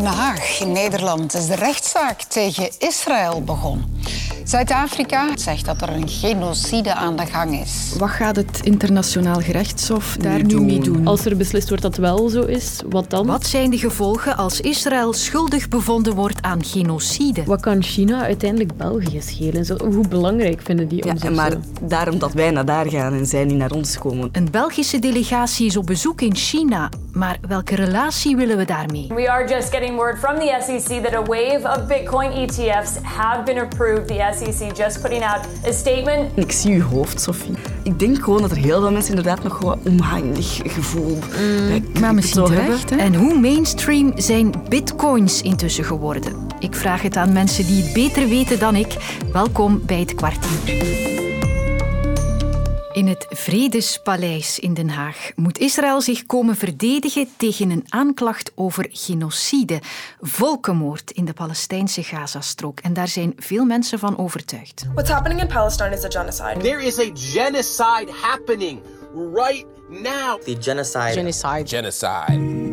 Den Haag, in Nederland, is de rechtszaak tegen Israël begonnen. Zuid-Afrika zegt dat er een genocide aan de gang is. Wat gaat het internationaal gerechtshof daar nu mee doen? Als er beslist wordt dat het wel zo is, wat dan? Wat zijn de gevolgen als Israël schuldig bevonden wordt aan genocide? Wat kan China uiteindelijk België schelen? Zo, hoe belangrijk vinden die om ja, Maar daarom dat wij naar daar gaan en zij niet naar ons komen. Een Belgische delegatie is op bezoek in China. Maar welke relatie willen we daarmee? We are just getting word from the SEC that a wave of Bitcoin ETFs have been approved. The SEC just putting out a statement. Ik zie uw hoofd, Sophie. Ik denk gewoon dat er heel veel mensen inderdaad nog gewoon omhangig gevoel mm, Maar misschien terecht, En hoe mainstream zijn bitcoins intussen geworden? Ik vraag het aan mensen die het beter weten dan ik. Welkom bij het kwartier. In het Vredespaleis in Den Haag moet Israël zich komen verdedigen tegen een aanklacht over genocide, volkenmoord in de Palestijnse Gazastrook. En daar zijn veel mensen van overtuigd. What's happening in Palestine is a genocide. There is a genocide happening right now. The genocide. Genocide. Genocide.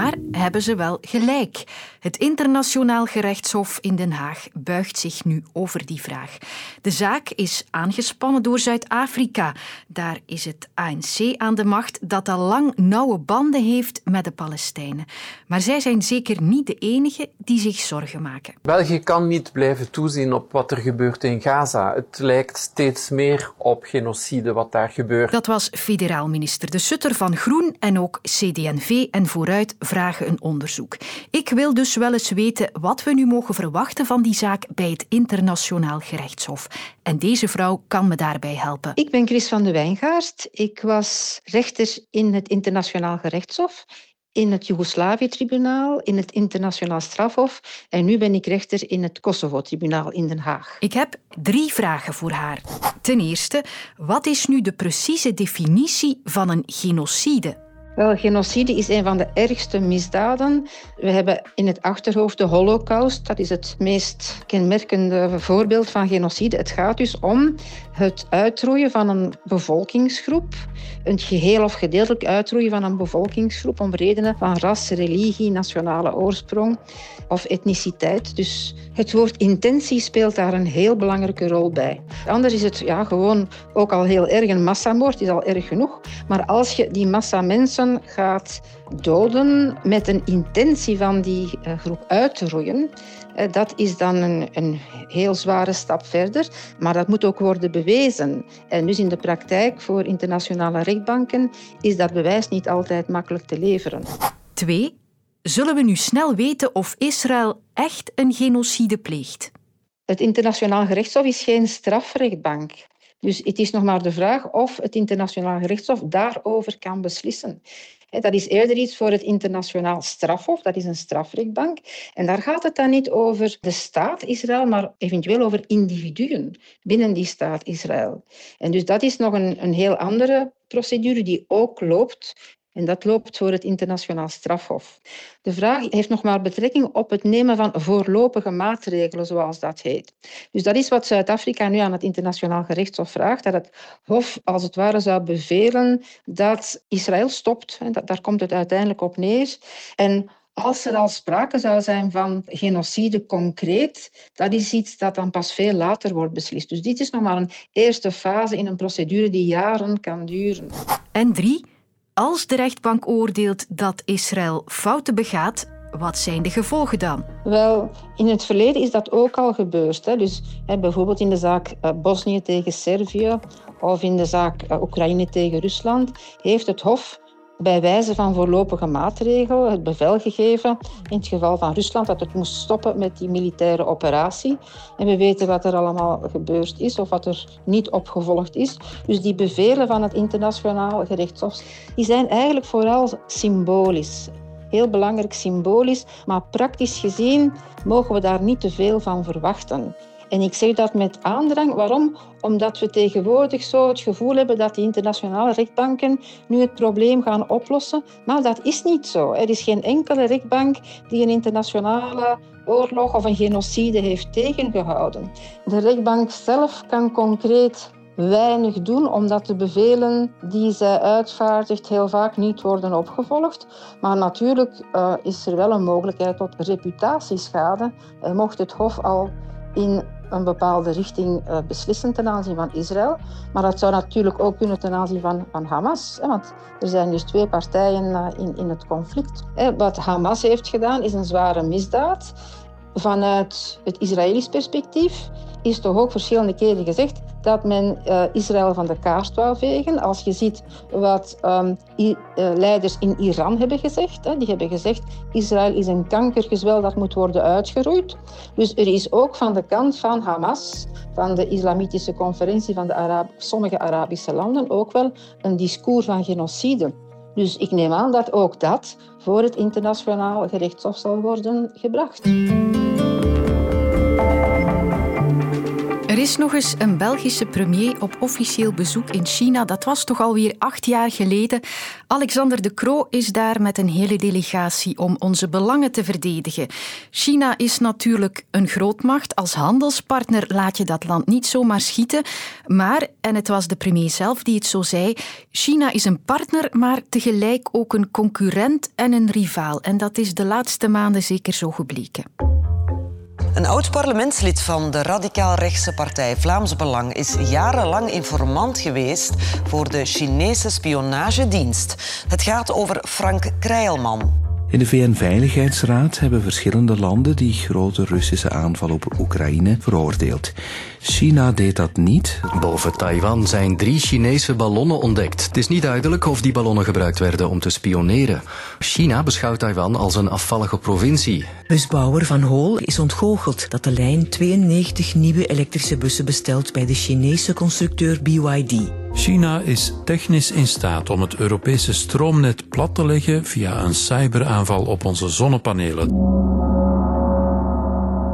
Maar hebben ze wel gelijk? Het Internationaal Gerechtshof in Den Haag buigt zich nu over die vraag. De zaak is aangespannen door Zuid-Afrika. Daar is het ANC aan de macht dat al lang nauwe banden heeft met de Palestijnen. Maar zij zijn zeker niet de enige die zich zorgen maken. België kan niet blijven toezien op wat er gebeurt in Gaza. Het lijkt steeds meer op genocide wat daar gebeurt. Dat was federaal minister De Sutter van Groen en ook CD&V en Vooruit vragen een onderzoek. Ik wil dus wel eens weten wat we nu mogen verwachten van die zaak bij het Internationaal Gerechtshof. En deze vrouw kan me daarbij helpen. Ik ben Chris van de Wijngaard. Ik was rechter in het Internationaal Gerechtshof in het Joegoslavië-tribunaal, in het Internationaal Strafhof en nu ben ik rechter in het Kosovo-tribunaal in Den Haag. Ik heb drie vragen voor haar. Ten eerste, wat is nu de precieze definitie van een genocide? Wel, genocide is een van de ergste misdaden. We hebben in het achterhoofd de holocaust. Dat is het meest kenmerkende voorbeeld van genocide. Het gaat dus om het uitroeien van een bevolkingsgroep. Een geheel of gedeeltelijk uitroeien van een bevolkingsgroep om redenen van ras, religie, nationale oorsprong of etniciteit. Dus het woord intentie speelt daar een heel belangrijke rol bij. Anders is het ja, gewoon ook al heel erg een massamoord, is al erg genoeg. Maar als je die massa mensen gaat doden met een intentie van die eh, groep uit te roeien, eh, dat is dan een, een, heel zware stap verder. Maar dat moet ook worden bewezen. En dus in de praktijk voor internationale rechtbanken is dat bewijs niet altijd makkelijk te leveren. Twee. Zullen we nu snel weten of Israël echt een genocide pleegt? Het internationaal gerechtshof is geen strafrechtbank. Dus het is nog maar de vraag of het internationaal gerechtshof daarover kan beslissen. Dat is eerder iets voor het internationaal strafhof, dat is een strafrechtbank. En daar gaat het dan niet over de staat Israël, maar eventueel over individuen binnen die staat Israël. En dus dat is nog een, een heel andere procedure die ook loopt en dat loopt voor het internationaal strafhof. De vraag heeft nog maar betrekking op het nemen van voorlopige maatregelen, zoals dat heet. Dus dat is wat Zuid-Afrika nu aan het internationaal gerechtshof vraagt, dat het hof als het ware zou bevelen dat Israël stopt. En dat, daar komt het uiteindelijk op neer. En als er al sprake zou zijn van genocide concreet, dat is iets dat dan pas veel later wordt beslist. Dus dit is nog maar een eerste fase in een procedure die jaren kan duren. En drie, als de rechtbank oordeelt dat Israël fouten begaat, wat zijn de gevolgen dan? Wel, in het verleden is dat ook al gebeurd. Hè. Dus bijvoorbeeld in de zaak uh, Bosnië tegen Servië of in de zaak uh, Oekraïne tegen Rusland heeft het Hof bij wijze van voorlopige maatregel het bevel gegeven, in het geval van Rusland, dat het moest stoppen met die militaire operatie. En we weten wat er allemaal gebeurd is of wat er niet opgevolgd is. Dus die bevelen van het internationaal gerechtshof, die zijn eigenlijk vooral symbolisch. Heel belangrijk symbolisch, maar praktisch gezien mogen we daar niet te veel van verwachten. En ik zeg dat met aandrang. Waarom? Omdat we tegenwoordig zo het gevoel hebben dat die internationale rechtbanken nu het probleem gaan oplossen. Maar dat is niet zo. Er is geen enkele rechtbank die een internationale oorlog of een genocide heeft tegengehouden. De rechtbank zelf kan concreet weinig doen, omdat de bevelen die zij uitvaardigt heel vaak niet worden opgevolgd. Maar natuurlijk uh, is er wel een mogelijkheid tot reputatieschade, uh, mocht het Hof al in een bepaalde richting uh, beslissen ten aanzien van Israël. Maar dat zou natuurlijk ook kunnen ten aanzien van, van Hamas. Want er zijn dus twee partijen in, in het conflict. Wat Hamas heeft gedaan is een zware misdaad. Vanuit het Israëlisch perspectief is toch ook verschillende keren gezegd dat men uh, Israël van de kaart wou vegen. Als je ziet wat I, uh, leiders in Iran hebben gezegd. Hè, die hebben gezegd Israël is een kankergezwel dat moet worden uitgeroeid. Dus er is ook van de kant van Hamas, van de Islamitische conferentie van de Arab sommige Arabische landen, ook wel een discours van genocide. Dus ik neem aan dat ook dat voor het internationaal gerechtshof zal worden gebracht. Er is nog eens een Belgische premier op officieel bezoek in China. Dat was toch alweer acht jaar geleden. Alexander de Croo is daar met een hele delegatie om onze belangen te verdedigen. China is natuurlijk een grootmacht. Als handelspartner laat je dat land niet zomaar schieten. Maar, en het was de premier zelf die het zo zei, China is een partner, maar tegelijk ook een concurrent en een rivaal. En dat is de laatste maanden zeker zo gebleken. Een oud parlementslid van de radicaal-rechtse partij Vlaams Belang is jarenlang informant geweest voor de Chinese spionagedienst. Het gaat over Frank Krijlman. In de VN-veiligheidsraad hebben verschillende landen die grote Russische aanval op Oekraïne veroordeeld. China deed dat niet. Boven Taiwan zijn drie Chinese ballonnen ontdekt. Het is niet duidelijk of die ballonnen gebruikt werden om te spioneren. China beschouwt Taiwan als een afvallige provincie. Busbouwer Van Hool is ontgoocheld dat de lijn 92 nieuwe elektrische bussen bestelt bij de Chinese constructeur BYD. China is technisch in staat om het Europese stroomnet plat te leggen via een cyberaanval op onze zonnepanelen.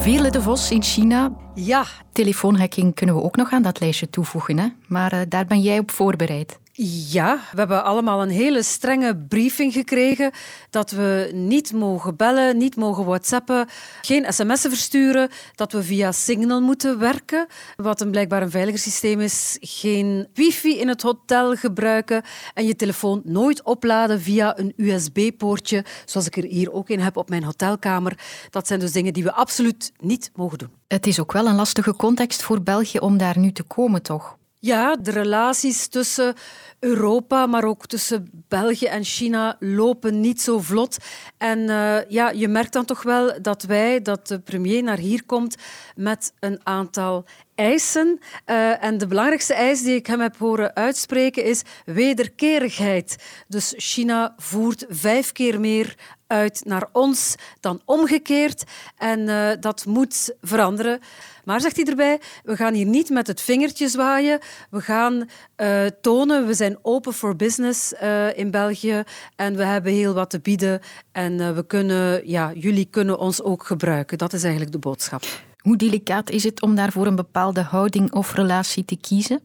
Vele de Vos in China. Ja. Telefoonhacking kunnen we ook nog aan dat lijstje toevoegen, hè? maar uh, daar ben jij op voorbereid. Ja, we hebben allemaal een hele strenge briefing gekregen dat we niet mogen bellen, niet mogen whatsappen, geen sms'en versturen, dat we via Signal moeten werken, wat een blijkbaar een veiliger systeem is, geen wifi in het hotel gebruiken en je telefoon nooit opladen via een USB-poortje, zoals ik er hier ook in heb op mijn hotelkamer. Dat zijn dus dingen die we absoluut niet mogen doen. Het is ook wel een lastige context voor België om daar nu te komen, toch? Ja, de relaties tussen Europa, maar ook tussen België en China lopen niet zo vlot. En uh, ja, je merkt dan toch wel dat wij, dat de premier naar hier komt met een aantal eisen. Uh, en de belangrijkste eis die ik hem heb horen uitspreken is wederkerigheid. Dus China voert vijf keer meer uit naar ons dan omgekeerd. En uh, dat moet veranderen. Maar, zegt hij erbij, we gaan hier niet met het vingertje zwaaien. We gaan uh, tonen, we zijn open for business in België en we hebben heel wat te bieden. En we kunnen, ja, jullie kunnen ons ook gebruiken. Dat is eigenlijk de boodschap. Hoe delicaat is het om daarvoor een bepaalde houding of relatie te kiezen?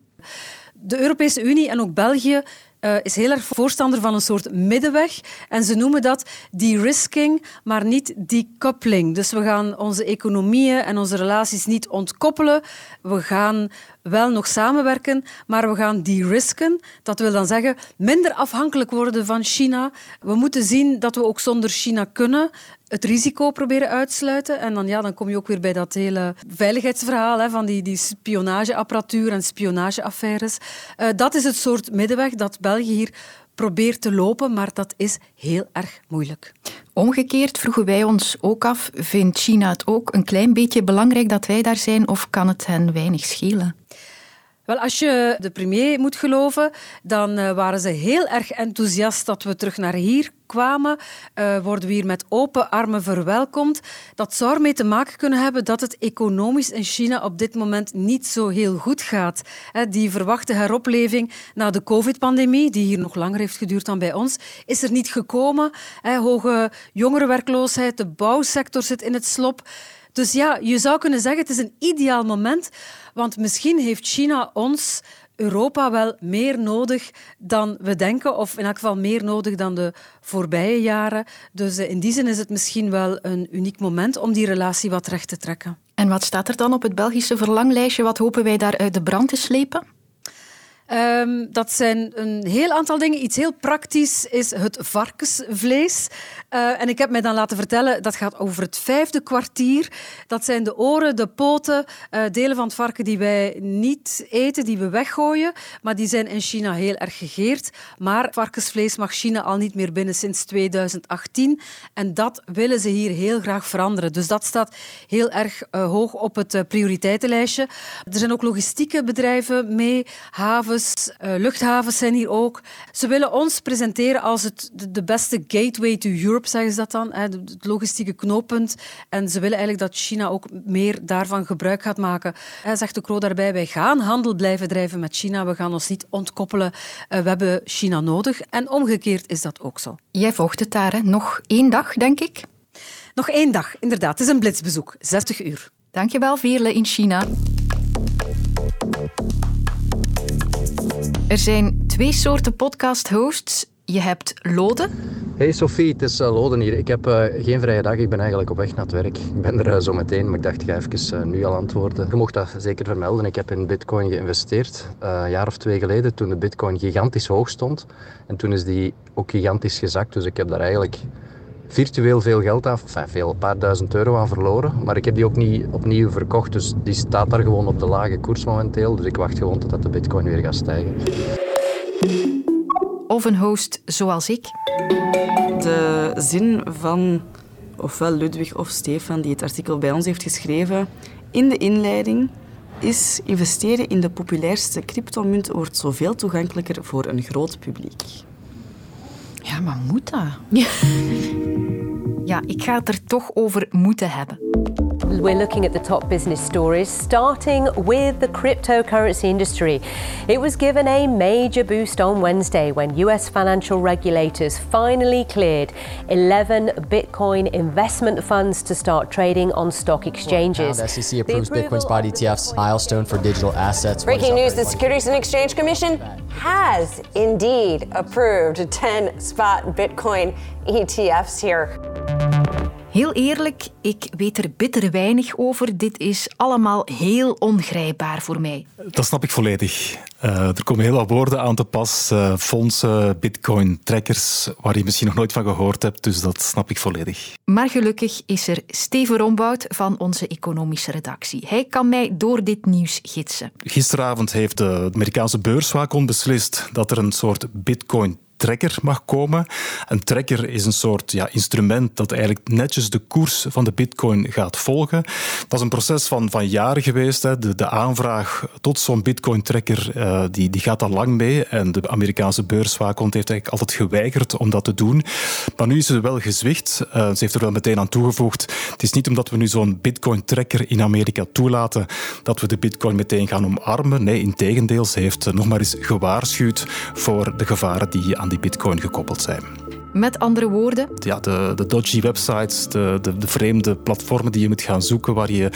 De Europese Unie en ook België uh, is heel erg voorstander van een soort middenweg. En ze noemen dat de-risking, maar niet decoupling. Dus we gaan onze economieën en onze relaties niet ontkoppelen. We gaan wel nog samenwerken, maar we gaan de-risken. Dat wil dan zeggen minder afhankelijk worden van China. We moeten zien dat we ook zonder China kunnen het risico proberen uitsluiten. En dan, ja, dan kom je ook weer bij dat hele veiligheidsverhaal hè, van die, die spionageapparatuur en spionageaffaires. Uh, dat is het soort middenweg dat België hier probeert te lopen, maar dat is heel erg moeilijk. Omgekeerd vroegen wij ons ook af, vindt China het ook een klein beetje belangrijk dat wij daar zijn of kan het hen weinig schelen? Wel, als je de premier moet geloven, dan uh, waren ze heel erg enthousiast dat we terug naar hier kwamen. Uh, worden we hier met open armen verwelkomd. Dat zou ermee te maken kunnen hebben dat het economisch in China op dit moment niet zo heel goed gaat. Die verwachte heropleving na de covid-pandemie, die hier nog langer heeft geduurd dan bij ons, is er niet gekomen. Hoge jongerenwerkloosheid, de bouwsector zit in het slop. Dus ja, je zou kunnen zeggen, het is een ideaal moment, want misschien heeft China ons Europa wel meer nodig dan we denken, of in elk geval meer nodig dan de voorbije jaren. Dus eh, in die zin is het misschien wel een uniek moment om die relatie wat recht te trekken. En wat staat er dan op het Belgische verlanglijstje? Wat hopen wij daar uit de brand te slepen? Um, dat zijn een heel aantal dingen. Iets heel praktisch is het varkensvlees. Uh, en ik heb mij dan laten vertellen, dat gaat over het vijfde kwartier. Dat zijn de oren, de poten, uh, delen van het varken die wij niet eten, die we weggooien. Maar die zijn in China heel erg gegeerd. Maar varkensvlees mag China al niet meer binnen sinds 2018. En dat willen ze hier heel graag veranderen. Dus dat staat heel erg uh, hoog op het prioriteitenlijstje. Er zijn ook logistieke bedrijven mee, havens, luchthavens zijn hier ook. Ze willen ons presenteren als het, de beste gateway to Europe zeggen ze dat dan, het logistieke knooppunt. En ze willen eigenlijk dat China ook meer daarvan gebruik gaat maken. Hij zegt de Kro daarbij, wij gaan handel blijven drijven met China. We gaan ons niet ontkoppelen. Eh, we hebben China nodig. En omgekeerd is dat ook zo. Jij vocht het daar, hè? nog één dag, denk ik? Nog één dag, inderdaad. Het is een blitsbezoek, 60 uur. Dankjewel, Veerle in China. Er zijn twee soorten podcast-hosts je hebt Lode. Hey Sophie, het is uh, Lode hier. Ik heb uh, geen vrije dag, ik ben eigenlijk op weg naar het werk. Ik ben er uh, zo meteen, maar ik dacht ik ga even nu al antwoorden. Je mocht dat zeker vermelden. Ik heb in bitcoin geïnvesteerd een jaar of twee geleden toen de bitcoin gigantisch hoog stond. En toen is die ook gigantisch gezakt, dus ik heb daar eigenlijk virtueel veel geld af, enfin, veel, een paar duizend euro aan verloren. Maar ik heb die ook niet opnieuw verkocht, dus die staat daar gewoon op de lage koers momenteel. Dus ik wacht gewoon totdat de bitcoin weer gaat stijgen of een host zoals ik? De zin van ofwel Ludwig of Stefan, die het artikel bij ons heeft geschreven, in de inleiding is investeren in de populairste cryptomunt wordt zoveel toegankelijker voor een groot publiek. Ja, maar moet dat? Ja, ik ga het er toch over moeten hebben. We're looking at the top business stories, starting with the cryptocurrency industry. It was given a major boost on Wednesday when US financial regulators finally cleared 11 Bitcoin investment funds to start trading on stock exchanges. The SEC approves Bitcoin spot ETFs, milestone for digital assets. Breaking news the Securities and Exchange Commission has indeed approved 10 spot Bitcoin ETFs here. Heel eerlijk, ik weet er bitter weinig over. Dit is allemaal heel ongrijpbaar voor mij. Dat snap ik volledig. Uh, er komen heel wat woorden aan te pas. Uh, fondsen, bitcoin, trackers, waar je misschien nog nooit van gehoord hebt. Dus dat snap ik volledig. Maar gelukkig is er Steven Rombout van onze economische redactie. Hij kan mij door dit nieuws gidsen. Gisteravond heeft de Amerikaanse beurswaakhond beslist dat er een soort bitcoin tracker mag komen. Een tracker is een soort ja, instrument dat eigenlijk netjes de koers van de bitcoin gaat volgen. Dat is een proces van, van jaren geweest. Hè. De, de aanvraag tot zo'n bitcoin tracker uh, die, die gaat al lang mee. En de Amerikaanse beurswaakhond heeft eigenlijk altijd geweigerd om dat te doen. Maar nu is ze wel gezwicht. Uh, ze heeft er wel meteen aan toegevoegd. Het is niet omdat we nu zo'n bitcoin tracker in Amerika toelaten dat we de bitcoin meteen gaan omarmen. Nee, in tegendeel, ze heeft nog maar eens gewaarschuwd voor de gevaren die aan die bitcoin gekoppeld zijn. Met andere woorden? Ja, de, de dodgy websites, de, de, de, vreemde platformen die je moet gaan zoeken, waar je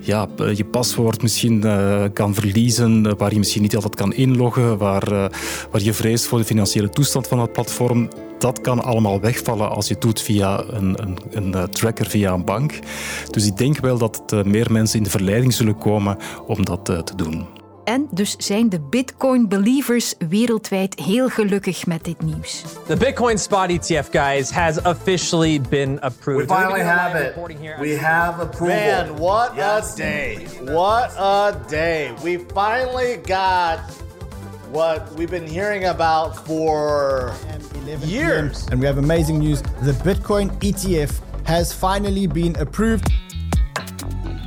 ja, je paswoord misschien uh, kan verliezen, waar je misschien niet altijd kan inloggen, waar, uh, waar je vreest voor de financiële toestand van het platform. Dat kan allemaal wegvallen als je het doet via een, een, een tracker, via een bank. Dus ik denk wel dat meer mensen in de verleiding zullen komen om dat te doen. En dus zijn de Bitcoin-believers wereldwijd heel gelukkig met dit nieuws. The Bitcoin Spot ETF, guys, has officially been approved. We finally have it. We have approval. Man, what yes. a day. What a day. We finally got what we've been hearing about for years. And we have amazing news. The Bitcoin ETF has finally been approved.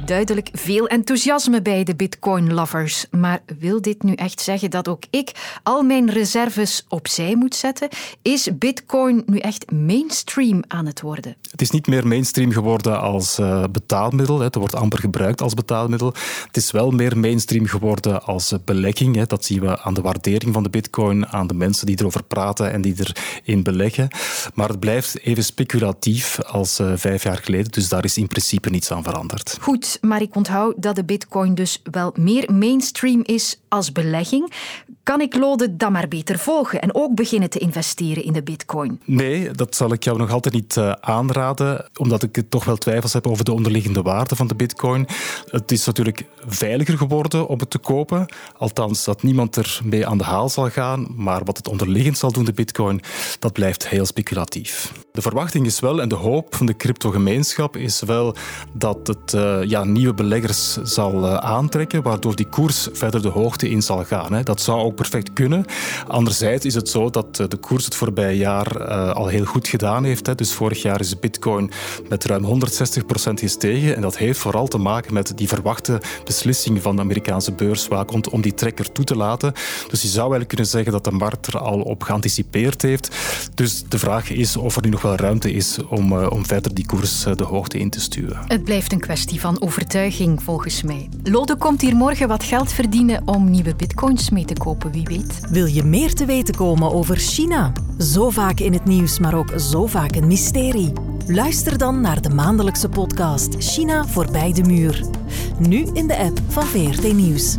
Duidelijk veel enthousiasme bij de Bitcoin-lovers. Maar wil dit nu echt zeggen dat ook ik al mijn reserves opzij moet zetten? Is Bitcoin nu echt mainstream aan het worden? Het is niet meer mainstream geworden als uh, betaalmiddel. Het wordt amper gebruikt als betaalmiddel. Het is wel meer mainstream geworden als uh, belegging. Hè. Dat zien we aan de waardering van de Bitcoin, aan de mensen die erover praten en die erin beleggen. Maar het blijft even speculatief als uh, vijf jaar geleden. Dus daar is in principe niets aan veranderd. Goed, maar ik onthoud dat de bitcoin dus wel meer mainstream is als belegging. Kan ik Lode dan maar beter volgen en ook beginnen te investeren in de bitcoin? Nee, dat zal ik jou nog altijd niet uh, aanraden, omdat ik toch wel twijfels heb over de onderliggende waarde van de bitcoin. Het is natuurlijk veiliger geworden om het te kopen, althans dat niemand ermee aan de haal zal gaan, maar wat het onderliggend zal doen, de bitcoin, dat blijft heel speculatief. De verwachting is wel, en de hoop van de cryptogemeenschap is wel dat het uh, ja, nieuwe beleggers zal uh, aantrekken, waardoor die koers verder de hoogte in zal gaan. Hè. Dat zou ook perfect kunnen. Anderzijds is het zo dat uh, de koers het voorbije jaar al heel goed gedaan heeft. Hè. Dus vorig jaar is bitcoin met ruim 160% gestegen. En dat heeft vooral te maken met die verwachte beslissing van de Amerikaanse beurswaakhond om die trekker toe te laten. Dus je zou eigenlijk kunnen zeggen dat de markt er al op geanticipeerd heeft. Dus de vraag is of er nu nog wel ruimte is om, uh, om verder die koers de hoogte in te sturen. Het blijft een kwestie van overtuiging, volgens mij. Lode komt hier morgen wat geld verdienen om nieuwe bitcoins mee te Wil je meer te weten komen over China? Zo vaak in het nieuws, maar ook zo vaak een mysterie. Luister dan naar de maandelijkse podcast China voorbij de muur. Nu in de app van VRT Nieuws.